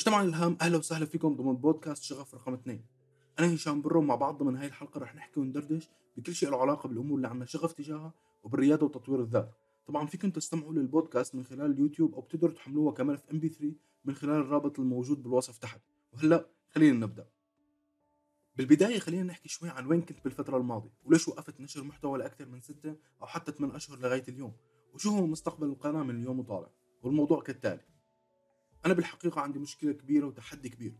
مجتمع الهام أهلا وسهلا فيكم ضمن بودكاست شغف رقم اثنين. أنا هشام برو مع بعض ضمن هاي الحلقة رح نحكي وندردش بكل شيء له علاقة بالأمور اللي عنا شغف تجاهها وبالرياده وتطوير الذات. طبعا فيكم تستمعوا للبودكاست من خلال اليوتيوب أو بتقدروا تحملوها كمان في MP 3 من خلال الرابط الموجود بالوصف تحت. وهلأ خلينا نبدأ. بالبداية خلينا نحكي شوي عن وين كنت بالفترة الماضية وليش وقفت نشر محتوى لأكثر من ستة أو حتى 8 أشهر لغاية اليوم وشو هو مستقبل القناة من اليوم وطالع والموضوع كالتالي. أنا بالحقيقة عندي مشكلة كبيرة وتحدي كبير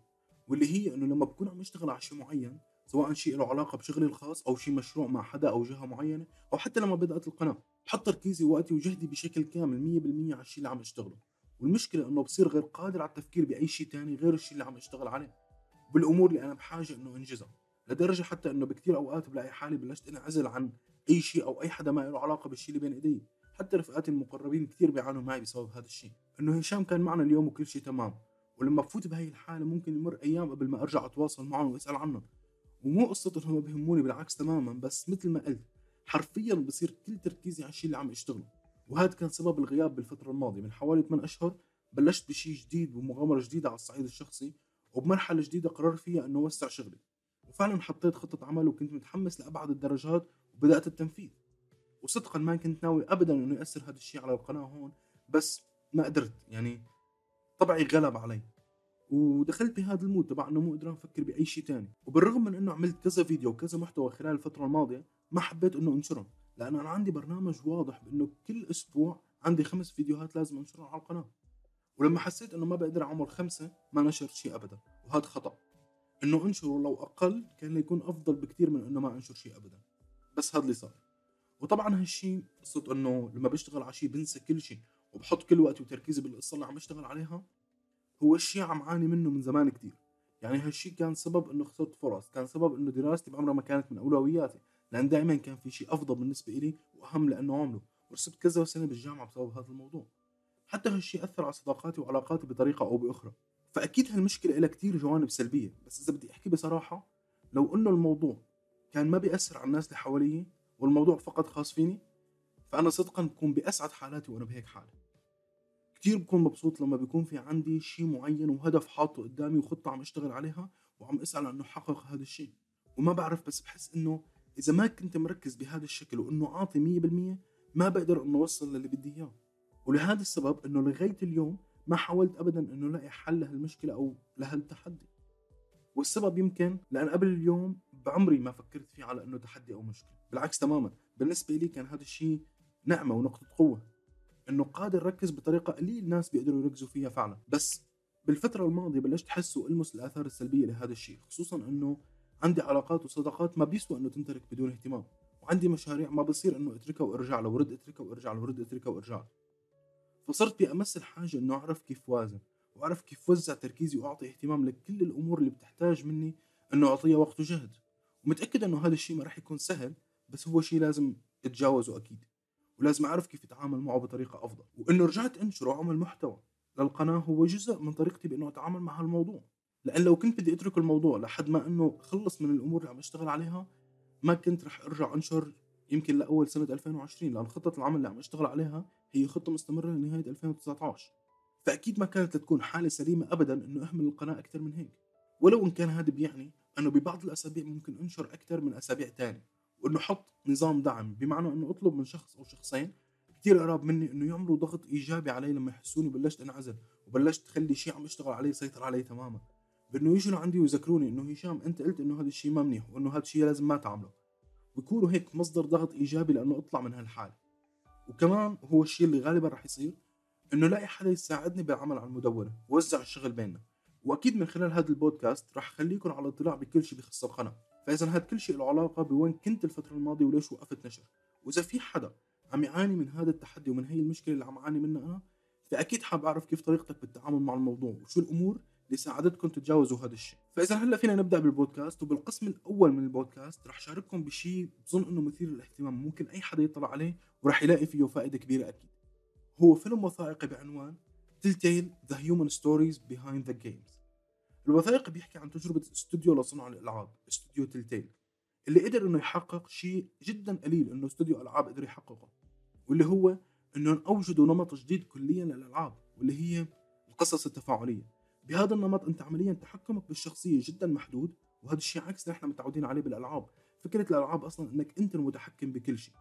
واللي هي إنه لما بكون عم أشتغل على شيء معين سواء شيء له علاقة بشغلي الخاص أو شيء مشروع مع حدا أو جهة معينة أو حتى لما بدأت القناة بحط تركيزي ووقتي وجهدي بشكل كامل 100% على الشيء اللي عم أشتغله. والمشكلة إنه بصير غير قادر على التفكير بأي شيء تاني غير الشيء اللي عم أشتغل عليه بالأمور اللي أنا بحاجة إنه أنجزها. لدرجة حتى إنه بكثير أوقات بلاقي حالي بلشت أنعزل عن أي شيء أو أي حدا ما له علاقة بالشيء اللي بين إيدي. حتى رفقاتي المقربين كثير بيعانوا معي بسبب هذا الشيء. إنه هشام كان معنا اليوم وكل شيء تمام. ولما بفوت بهي الحالة ممكن يمر أيام قبل ما أرجع أتواصل معهم وأسأل عنهم. ومو قصة انهم ما بيهموني بالعكس تماما بس مثل ما قلت حرفيا بصير كل تركيزي على الشيء اللي عم اشتغله وهذا كان سبب الغياب بالفترة الماضية. من حوالي 8 أشهر بلشت بشيء جديد ومغامرة جديدة على الصعيد الشخصي وبمرحلة جديدة قررت فيها إنه أوسع شغلي. وفعلا حطيت خطة عمل وكنت متحمس لأبعد الدرجات وبدأت التنفيذ. وصدقا ما كنت ناوي ابدا إنه يأثر هذا الشيء على القناة هون بس ما قدرت يعني طبعي غلب علي. ودخلت بهذا المود تبع إنه مو قدران أفكر بأي شيء تاني. وبالرغم من إنه عملت كذا فيديو وكذا محتوى خلال الفترة الماضية ما حبيت إنه انشرهم لأن أنا عندي برنامج واضح بإنه كل أسبوع عندي خمس فيديوهات لازم انشرهم على القناة. ولما حسيت إنه ما بقدر أعمل خمسة ما نشرت شيء ابدا. وهذا خطأ. إنه انشر لو أقل كان يكون أفضل بكثير من إنه ما أنشر شيء ابدا. بس هذا اللي صار. وطبعا هالشيء قصة إنه لما بشتغل على شيء بنسى كل شيء. وبحط كل وقتي وتركيزي بالقصة اللي عم بشتغل عليها هو الشيء عم عاني منه من زمان كتير. يعني هالشيء كان سبب إنه خسرت فرص كان سبب إنه دراستي بعمرها ما كانت من أولوياتي لأن دائما كان في شيء أفضل بالنسبة إلي وأهم لأنه عمله ورسبت كذا سنة بالجامعة بسبب هذا الموضوع. حتى هالشيء أثر على صداقاتي وعلاقاتي بطريقة أو بأخرى. فأكيد هالمشكلة لها كتير جوانب سلبية بس إذا بدي أحكي بصراحة لو إنه الموضوع كان ما بيأثر على الناس اللي حواليه والموضوع فقط خاص فيني فأنا صدقا بكون بأسعد حالاتي وأنا بهيك حالة. كتير بكون مبسوط لما بيكون في عندي شيء معين وهدف حاطه قدامي وخطة عم أشتغل عليها وعم اسعى لأنه احقق هذا الشيء وما بعرف بس بحس إنه إذا ما كنت مركز بهذا الشكل وإنه عاطي مية بالمية ما بقدر إنه أوصل للي بدي إياه. ولهذا السبب إنه لغاية اليوم ما حاولت ابدا إنه ألاقي حل لهالمشكلة أو لهالتحدي. والسبب يمكن لأن قبل اليوم بعمري ما فكرت فيه على إنه تحدي أو مشكلة. بالعكس تماما بالنسبة لي كان هذا الشيء نعمة ونقطة قوة. إنه قادر ركز بطريقة قليل ناس بيقدروا يركزوا فيها فعلا. بس بالفترة الماضية بلشت احس والمس الآثار السلبية لهذا الشيء خصوصا إنه عندي علاقات وصداقات ما بيسوى إنه تنترك بدون اهتمام. وعندي مشاريع ما بصير إنه أتركها وأرجع له ورد أتركها وأرجع له ورد أتركها وأرجع فصرت بأمس الحاجة إنه أعرف كيف وازن وأعرف كيف وزع تركيزي وأعطي اهتمام لكل الأمور اللي بتحتاج مني إنه أعطيها وقت وجهد. ومتأكد إنه هذا الشيء ما راح يكون سهل بس هو شيء لازم اتجاوزه أكيد. ولازم أعرف كيف اتعامل معه بطريقة أفضل. وإنه رجعت انشر واعمل محتوى للقناة هو جزء من طريقتي بإنه أتعامل مع هالموضوع. لأن لو كنت بدي أترك الموضوع لحد ما إنه خلص من الأمور اللي عم أشتغل عليها ما كنت رح أرجع أنشر يمكن لأول سنة 2020 لأن خطة العمل اللي عم أشتغل عليها هي خطة مستمرة لنهاية 2019 فأكيد ما كانت تكون حالة سليمة ابدا إنه أهمل القناة أكثر من هيك. ولو إن كان هذا بيعني إنه ببعض الأسابيع ممكن أنشر أكثر من أسابيع ثانية وإنه حط نظام دعم بمعنى إنه أطلب من شخص أو شخصين كثير قراب مني إنه يعملوا ضغط إيجابي علي لما يحسوني بلشت أنعزل وبلشت تخلي شيء عم اشتغل عليه يسيطر علي تماما. بإنه يجوا لعندي ويذكروني إنه هشام أنت قلت إنه هذا الشيء ما منيح وإنه هذا الشيء لازم ما تعمله. ويكونوا هيك مصدر ضغط إيجابي لأنه أطلع من هالحالة. وكمان هو الشيء اللي غالبا رح يصير إنه لاقي حدا يساعدني بالعمل على المدونة ووزع الشغل بيننا. وأكيد من خلال هذا البودكاست رح خليكم على اطلاع بكل شيء بخص القناة. فإذا هذا كل شيء له علاقة بوين كنت الفترة الماضية وليش وقفت نشر. وإذا في حدا عم يعاني من هذا التحدي ومن هي المشكلة اللي عم أعاني منها أنا فأكيد حاب أعرف كيف طريقتك بالتعامل مع الموضوع وشو الأمور اللي ساعدتكم تتجاوزوا هذا الشيء. فإذا هلأ فينا نبدأ بالبودكاست وبالقسم الأول من البودكاست رح شارككم بشيء بظن إنه مثير للاهتمام. ممكن أي حدا يطلع عليه ورح يلاقي فيه فائدة كبيرة أكيد. هو فيلم وثائقي بعنوان Telltale: The Human Stories Behind The Games الوثائقي بيحكي عن تجربة استوديو لصنع الألعاب استوديو Telltale اللي قدر إنه يحقق شيء جدا قليل إنه استوديو ألعاب قدر يحققه واللي هو إنه أوجدوا نمط جديد كليا للألعاب واللي هي القصص التفاعلية. بهذا النمط أنت عمليا تحكمك بالشخصية جدا محدود وهذا الشيء عكس اللي إحنا متعودين عليه بالألعاب. فكرة الألعاب أصلا إنك أنت المتحكم بكل شيء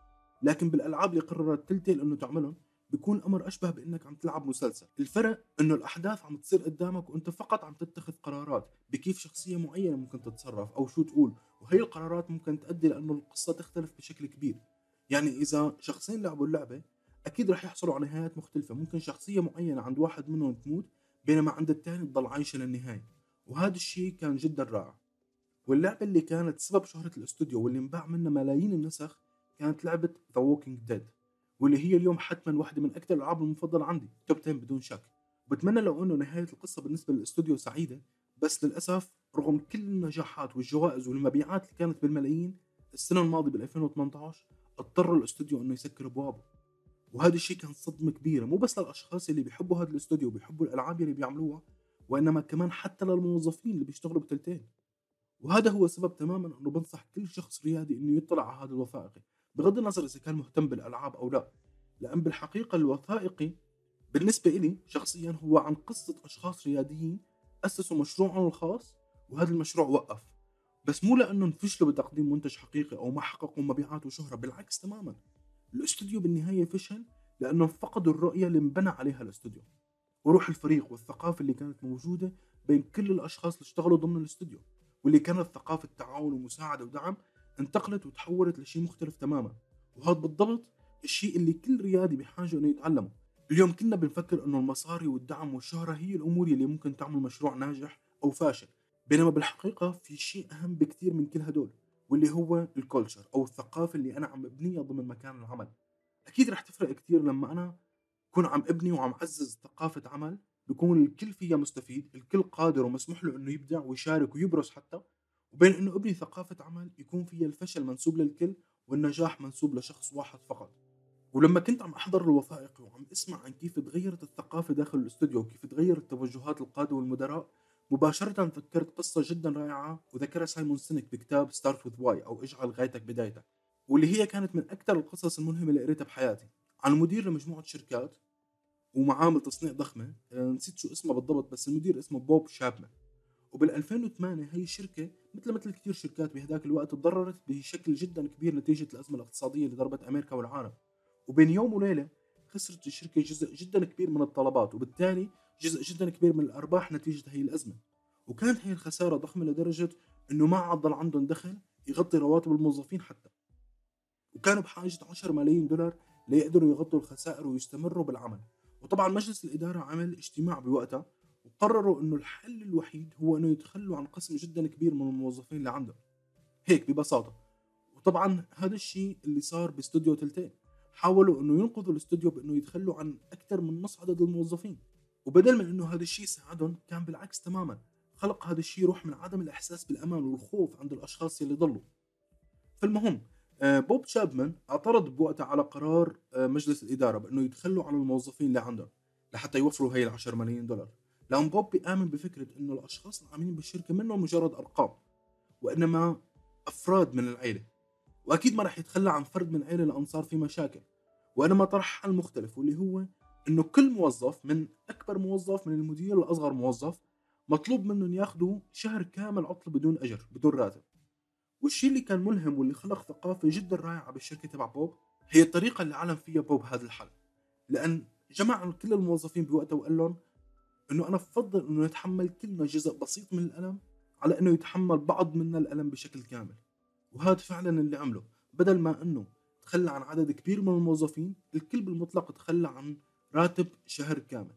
لكن بالألعاب اللي قررت تلتيل إنه تعملهم بيكون الامر أشبه بإنك عم تلعب مسلسل. الفرق إنه الأحداث عم تصير قدامك وأنت فقط عم تتخذ قرارات بكيف شخصية معينة ممكن تتصرف أو شو تقول. وهي القرارات ممكن تؤدي لأنه القصة تختلف بشكل كبير. يعني إذا شخصين لعبوا اللعبة أكيد رح يحصلوا على نهايات مختلفة. ممكن شخصية معينة عند واحد منهم تموت بينما عند الثاني تضل عايشة للنهاية. وهذا الشيء كان جدا رائع. واللعبة اللي كانت سبب شهرة الأستوديو واللي انباع منها ملايين النسخ كانت لعبة The Walking Dead واللي هي اليوم حتما واحدة من أكثر الألعاب المفضلة عندي top 10 بدون شك. وبتمنى لو أنه نهاية القصة بالنسبة للاستوديو سعيدة بس للأسف رغم كل النجاحات والجوائز والمبيعات اللي كانت بالملايين السنة الماضية بال 2018 اضطر الاستوديو إنه يسكر أبوابه. وهذا الشيء كان صدمة كبيرة مو بس للأشخاص اللي بيحبوا هذا الاستوديو وبيحبوا الألعاب اللي بيعملوها وإنما كمان حتى للموظفين اللي بيشتغلوا بتلتين. وهذا هو سبب تماما إنه بنصح كل شخص ريادي إنه يطلع على هذا الوثائقي. بغض النظر إذا كان مهتم بالألعاب أو لا لأن بالحقيقة الوثائقي بالنسبة إلي شخصيا هو عن قصة أشخاص رياديين أسسوا مشروعهم الخاص وهذا المشروع وقف. بس مو لأنه فشلوا بتقديم منتج حقيقي أو ما حققوا مبيعات وشهرة بالعكس تماما. الاستوديو بالنهاية فشل لأنه فقدوا الرؤية اللي انبنى عليها الاستوديو وروح الفريق والثقافة اللي كانت موجودة بين كل الأشخاص اللي اشتغلوا ضمن الاستوديو واللي كانت ثقافة تعاون ومساعدة ودعم انتقلت وتحولت لشيء مختلف تماما. وهذا بالضبط الشيء اللي كل ريادي بحاجة إنه يتعلمه. اليوم كنا بنفكر إنه المصاري والدعم والشهرة هي الأمور اللي ممكن تعمل مشروع ناجح أو فاشل. بينما بالحقيقة في شيء أهم بكثير من كل هدول واللي هو ال culture أو الثقافة اللي أنا عم أبنيها ضمن مكان العمل. أكيد رح تفرق كثير لما أنا كون عم أبني وعم عزز ثقافة عمل بيكون الكل فيها مستفيد الكل قادر ومسموح له إنه يبدع ويشارك ويبرز حتى. وبين إنه ابني ثقافة عمل يكون فيها الفشل منسوب للكل والنجاح منسوب لشخص واحد فقط. ولما كنت عم أحضر الوثائقي وعم أسمع عن كيف تغيرت الثقافة داخل الاستوديو وكيف تغيرت توجهات القادة والمدراء مباشرة فكرت قصة جدا رائعة وذكرها سايمون سينيك بكتاب Start With Why أو اجعل غايتك بدايتك واللي هي كانت من أكثر القصص الملهمة اللي قريتها بحياتي. عن مدير لمجموعة شركات ومعامل تصنيع ضخمة آه، نسيت شو اسمها بالضبط بس المدير اسمه بوب شابمان. وبال 2008 هي الشركة مثل مثل كثير شركات بهذاك الوقت تضررت بشكل جدا كبير نتيجة الأزمة الاقتصادية اللي ضربت أمريكا والعالم. وبين يوم وليلة خسرت الشركة جزء جدا كبير من الطلبات وبالتالي جزء جدا كبير من الأرباح نتيجة هي الأزمة. وكانت هي الخسارة ضخمة لدرجة إنه ما عاد ضل عندهم دخل يغطي رواتب الموظفين حتى. وكانوا بحاجة 10 ملايين دولار ليقدروا يغطوا الخسائر ويستمروا بالعمل. وطبعا مجلس الإدارة عمل اجتماع بوقتها وقرروا إنه الحل الوحيد هو إنه يتخلوا عن قسم جدا كبير من الموظفين اللي عندهم. هيك ببساطة. وطبعا هذا الشيء اللي صار باستوديو تلتين. حاولوا إنه ينقذوا الاستوديو بإنه يتخلوا عن أكثر من نص عدد الموظفين. وبدل من إنه هذا الشيء ساعدهم كان بالعكس تماما. خلق هذا الشيء روح من عدم الإحساس بالأمان والخوف عند الأشخاص اللي ضلوا. فالمهم آه، بوب شابمان اعترض بوقتها على قرار آه، مجلس الإدارة بإنه يتخلوا عن الموظفين اللي عندهم لحتى يوفروا هي ال 10 ملايين دولار. لأن بوب بيآمن بفكرة إنه الأشخاص العاملين بالشركة منهم مجرد أرقام وإنما أفراد من العيلة. وأكيد ما راح يتخلى عن فرد من العيلة لأن صار في مشاكل. وإنما طرح حل مختلف واللي هو إنه كل موظف من أكبر موظف من المدير لأصغر موظف مطلوب منهم ياخذوا شهر كامل عطل بدون أجر بدون راتب. والشيء اللي كان ملهم واللي خلق ثقافة جدا رائعة بالشركة تبع بوب هي الطريقة اللي علم فيها بوب هذا الحل. لأن جمع كل الموظفين بوقتها وقال لهم إنه أنا بفضل إنه نتحمل كلنا جزء بسيط من الألم على إنه يتحمل بعض منا الألم بشكل كامل. وهذا فعلا اللي عمله بدل ما إنه تخلى عن عدد كبير من الموظفين الكل بالمطلق تخلى عن راتب شهر كامل.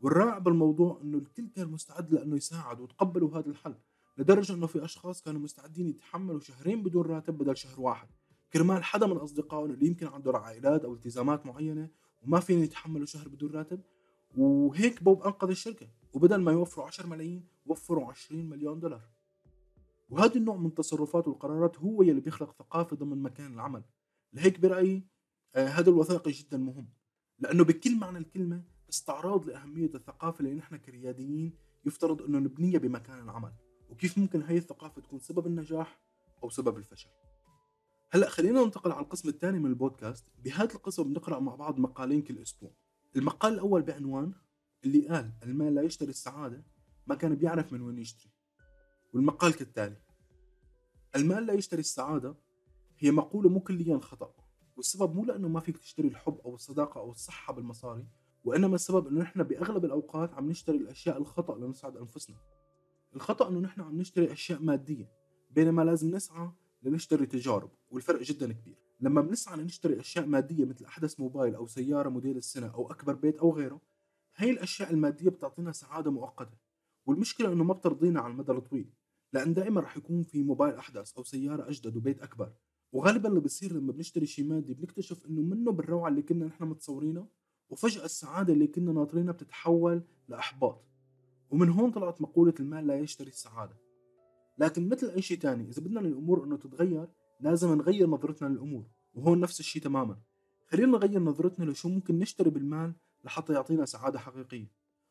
والرائع بالموضوع إنه الكل كان مستعد لإنه يساعد وتقبلوا هذا الحل لدرجة إنه في أشخاص كانوا مستعدين يتحملوا شهرين بدون راتب بدل شهر واحد. كرمال حدا من اصدقائهم اللي يمكن عنده عائلات أو التزامات معينة وما فين يتحملوا شهر بدون راتب وهيك بوب أنقذ الشركة. وبدل ما يوفروا 10 ملايين وفروا 20 مليون دولار. وهذا النوع من التصرفات والقرارات هو يلي بيخلق ثقافة ضمن مكان العمل. لهيك برأيي آه هذا الوثائقي جدا مهم. لأنه بكل معنى الكلمة استعراض لأهمية الثقافة اللي نحن كرياديين يفترض إنه نبنيها بمكان العمل. وكيف ممكن هي الثقافة تكون سبب النجاح أو سبب الفشل؟ هلأ خلينا ننتقل على القسم الثاني من البودكاست. بهذا القسم بنقرأ مع بعض مقالين كل أسبوع. المقال الأول بعنوان اللي قال المال لا يشتري السعادة ما كان بيعرف من وين يشتري. والمقال كالتالي المال لا يشتري السعادة هي مقولة مو كليا خطأ والسبب مو لأنه ما فيك تشتري الحب أو الصداقة أو الصحة بالمصاري وإنما السبب إنه نحن بأغلب الأوقات عم نشتري الأشياء الخطأ لنسعد أنفسنا. الخطأ إنه نحن عم نشتري أشياء مادية بينما لازم نسعى لنشتري تجارب والفرق جدا كبير. لما بنسعى لنشتري أشياء مادية مثل أحدث موبايل أو سيارة موديل السنة أو أكبر بيت أو غيره هاي الأشياء المادية بتعطينا سعادة مؤقتة. والمشكلة إنه ما بترضينا على المدى الطويل لأن دائما رح يكون في موبايل أحدث أو سيارة أجدد وبيت أكبر. وغالبا اللي بصير لما بنشتري شيء مادي بنكتشف إنه منه بالروعة اللي كنا نحن متصورينها وفجأة السعادة اللي كنا ناطرينها بتتحول لإحباط. ومن هون طلعت مقولة المال لا يشتري السعادة. لكن مثل أي شيء تاني إذا بدنا الأمور إنه تتغير لازم نغير نظرتنا للأمور وهون نفس الشيء تماما. خلينا نغير نظرتنا لشو ممكن نشتري بالمال لحتى يعطينا سعادة حقيقية.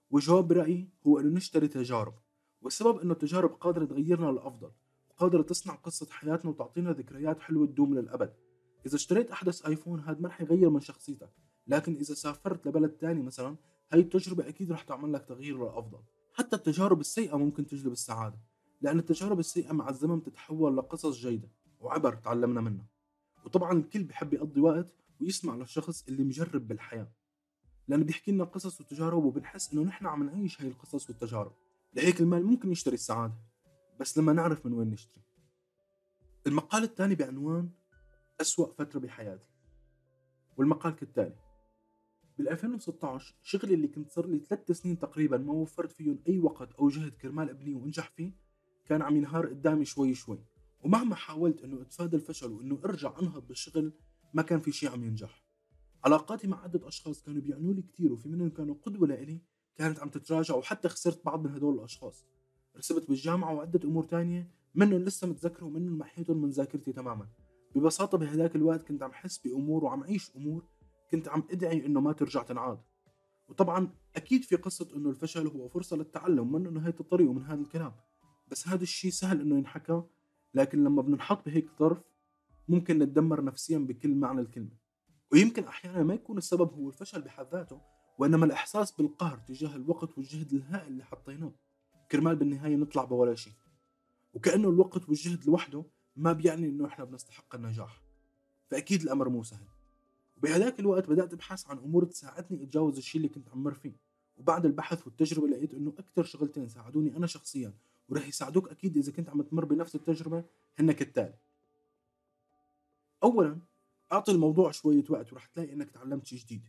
والجواب برأيي هو إنه نشتري تجارب والسبب إنه التجارب قادرة تغيرنا للأفضل وقادرة تصنع قصة حياتنا وتعطينا ذكريات حلوة تدوم للأبد. إذا اشتريت أحدث آيفون هذا ما رح يغير من شخصيتك لكن إذا سافرت لبلد تاني مثلا هاي التجربة أكيد رح تعمل لك تغيير للأفضل. حتى التجارب السيئة ممكن تجلب السعادة لأن التجارب السيئة مع الزمن تتحول لقصص جيدة. وعبر تعلمنا منها وطبعا الكل بحب يقضي وقت ويسمع للشخص اللي مجرب بالحياة. لأنه بيحكي لنا قصص وتجارب وبنحس إنه نحن عم نعيش هاي القصص والتجارب. لهيك المال ممكن يشتري السعادة بس لما نعرف من وين نشتري. المقال الثاني بعنوان أسوأ فترة بحياتي. والمقال كالتالي بال 2016 شغلي اللي كنت صار لي ثلاث سنين تقريبا ما وفرت فيهم أي وقت أو جهد كرمال أبني وأنجح فيه كان عم ينهار قدامي شوي شوي. ومهما حاولت إنه اتفادى الفشل وإنه ارجع أنهض بالشغل ما كان في شيء عم ينجح. علاقاتي مع عدة أشخاص كانوا بيعنوا لي كثير وفي منهم كانوا قدوة لإلي كانت عم تتراجع وحتى خسرت بعض من هدول الأشخاص. رسبت بالجامعة وعدة أمور تانية منهم لسه متذكرة ومنهم محيتهم من ذاكرتي تماما. ببساطة بهداك الوقت كنت عم حس بأمور وعم عيش أمور كنت عم أدعي إنه ما ترجع تنعاد. وطبعا أكيد في قصة إنه الفشل هو فرصة للتعلم من نهاية الطريق ومن هذا الكلام. بس هذا الشيء سهل إنه ينحكى لكن لما بننحط بهيك ظرف ممكن نتدمر نفسيا بكل معنى الكلمة. ويمكن أحيانا ما يكون السبب هو الفشل بحد ذاته وإنما الإحساس بالقهر تجاه الوقت والجهد الهائل اللي حطيناه. كرمال بالنهاية نطلع بولا شيء. وكأنه الوقت والجهد لوحده ما بيعني إنه إحنا بنستحق النجاح. فأكيد الأمر مو سهل. وبهذاك الوقت بدأت أبحث عن أمور تساعدني أتجاوز الشيء اللي كنت عم مر فيه. وبعد البحث والتجربة لقيت إنه أكثر شغلتين ساعدوني أنا شخصيا ورح يساعدوك أكيد إذا كنت عم تمر بنفس التجربة هن كالتالي أولا أعطي الموضوع شوية وقت ورح تلاقي إنك تعلمت شيء جديد.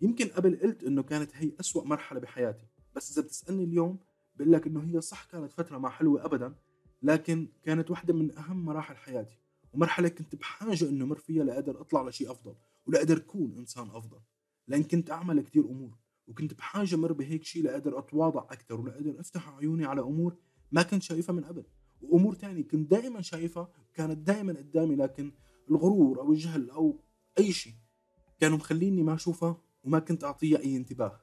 يمكن قبل قلت إنه كانت هي أسوأ مرحلة بحياتي بس إذا بتسألني اليوم بقول لك إنه هي صح كانت فترة ما حلوة أبدا لكن كانت واحدة من أهم مراحل حياتي. ومرحلة كنت بحاجة إنه مر فيها لأقدر أطلع لشيء أفضل ولأقدر أكون إنسان أفضل. لأن كنت أعمل كتير أمور وكنت بحاجة مر بهيك شيء لأقدر أتواضع أكثر ولأقدر أفتح عيوني على أمور ما كنت شايفها من قبل. وأمور تانية كنت دائما شايفها كانت دائما قدامي لكن الغرور أو الجهل أو أي شيء كانوا مخليني ما أشوفها وما كنت أعطيها أي انتباه.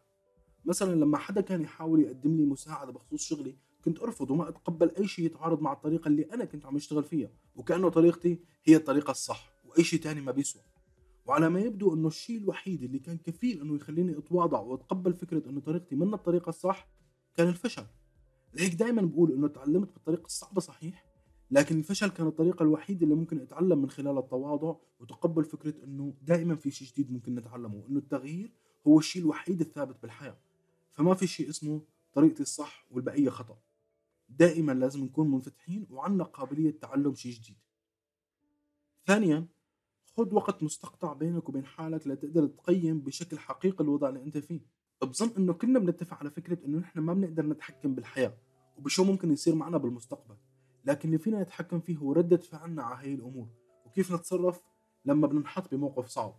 مثلا لما حدا كان يحاول يقدم لي مساعدة بخصوص شغلي كنت أرفض وما أتقبل أي شيء يتعارض مع الطريقة اللي أنا كنت عم أشتغل فيها. وكأنه طريقتي هي الطريقة الصح وأي شيء تاني ما بيسوى. وعلى ما يبدو إنه الشيء الوحيد اللي كان كفيل إنه يخليني أتواضع وأتقبل فكرة إنه طريقتي من الطريقة الصح كان الفشل. لهيك دائما بقول إنه تعلمت بالطريقة الصعبة صحيح لكن الفشل كان الطريقة الوحيدة اللي ممكن أتعلم من خلال التواضع وتقبل فكرة إنه دائما في شيء جديد ممكن نتعلمه وانه التغيير هو الشيء الوحيد الثابت بالحياة. فما في شيء اسمه طريقتي الصح والبقية خطأ. دائما لازم نكون منفتحين وعندنا قابلية تعلم شيء جديد. ثانيا خذ وقت مستقطع بينك وبين حالك لتقدر تقيم بشكل حقيقي الوضع اللي أنت فيه. بظن إنه كلنا بنتفق على فكرة إنه نحن ما بنقدر نتحكم بالحياة. وبشو ممكن يصير معنا بالمستقبل. لكن اللي فينا نتحكم فيه هو ردة فعلنا على هاي الأمور وكيف نتصرف لما بننحط بموقف صعب.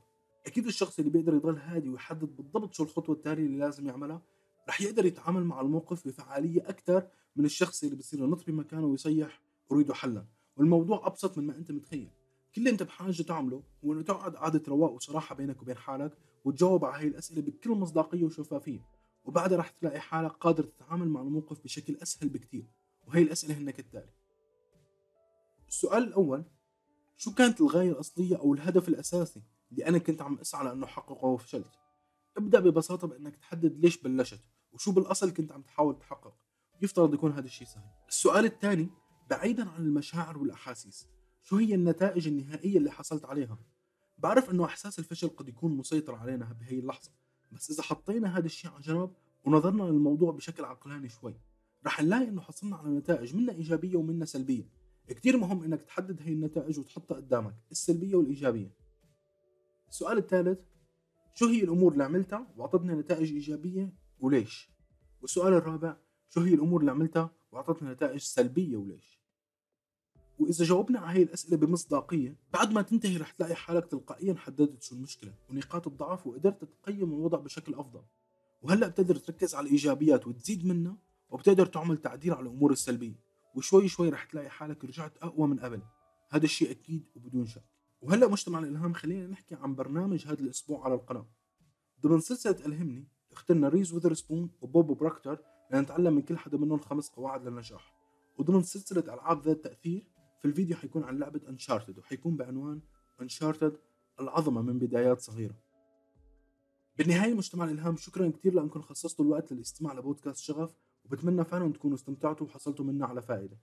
أكيد الشخص اللي بيقدر يضل هادي ويحدد بالضبط شو الخطوة التالية اللي لازم يعملها رح يقدر يتعامل مع الموقف بفعالية أكثر من الشخص اللي بصير ينط بمكانه ويصيح اريد حلا. والموضوع أبسط من ما أنت متخيل. كل اللي أنت بحاجة تعمله هو إنه تقعد قعده رواق وصراحة بينك وبين حالك وتجاوب على هاي الأسئلة بكل مصداقية وشفافية. وبعدها رح تلاقي حالك قادر تتعامل مع الموقف بشكل أسهل بكتير. وهي الأسئلة هن كالتالي السؤال الأول شو كانت الغاية الأصلية أو الهدف الأساسي اللي أنا كنت عم أسعى لأنه أحققه وفشلت ابدأ ببساطة بأنك تحدد ليش بلشت وشو بالأصل كنت عم تحاول تحقق. يفترض يكون هذا الشيء سهل. السؤال الثاني بعيدا عن المشاعر والأحاسيس شو هي النتائج النهائية اللي حصلت عليها؟ بعرف أنه إحساس الفشل قد يكون مسيطر علينا بهي اللحظة بس إذا حطينا هذا الشيء على جنب ونظرنا للموضوع بشكل عقلاني شوي رح نلاقي إنه حصلنا على نتائج منها إيجابية ومنها سلبية. كتير مهم إنك تحدد هي النتائج وتحطها قدامك السلبية والإيجابية. السؤال الثالث شو هي الأمور اللي عملتها وأعطتني نتائج إيجابية وليش؟ والسؤال الرابع شو هي الأمور اللي عملتها وأعطتني نتائج سلبية وليش؟ وإذا جاوبنا على هي الأسئلة بمصداقية بعد ما تنتهي رح تلاقي حالك تلقائيا حددت شو المشكلة ونقاط الضعف وقدرت تقيم الوضع بشكل أفضل. وهلأ بتقدر تركز على الإيجابيات وتزيد منها وبتقدر تعمل تعديل على الأمور السلبية. وشوي شوي رح تلاقي حالك رجعت أقوى من قبل. هذا الشيء أكيد وبدون شك. وهلأ مجتمع الإلهام خلينا نحكي عن برنامج هذا الأسبوع على القناة. ضمن سلسلة ألهمني اخترنا ريز وذرسبون وبوب براكتر لنتعلم من كل حدا منهم خمس قواعد للنجاح. وضمن سلسلة ألعاب ذات تأثير في الفيديو حيكون عن لعبة انشارتد وحيكون بعنوان انشارتد العظمة من بدايات صغيرة. بالنهاية مجتمع الإلهام شكرا كثير لأنكم خصصتوا الوقت للاستماع لبودكاست شغف وبتمنى فعلا تكونوا استمتعتوا وحصلتوا منه على فائدة.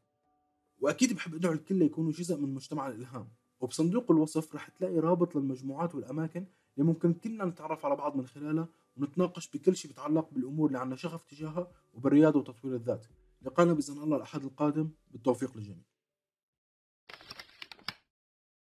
وأكيد بحب أدعو الكل ليكونوا جزء من مجتمع الإلهام. وبصندوق الوصف رح تلاقي رابط للمجموعات والأماكن اللي ممكن كلنا نتعرف على بعض من خلالها ونتناقش بكل شيء بيتعلق بالأمور اللي عنا شغف تجاهها وبالرياضة وتطوير الذات. لقانا بإذن الله الأحد القادم بالتوفيق للجميع.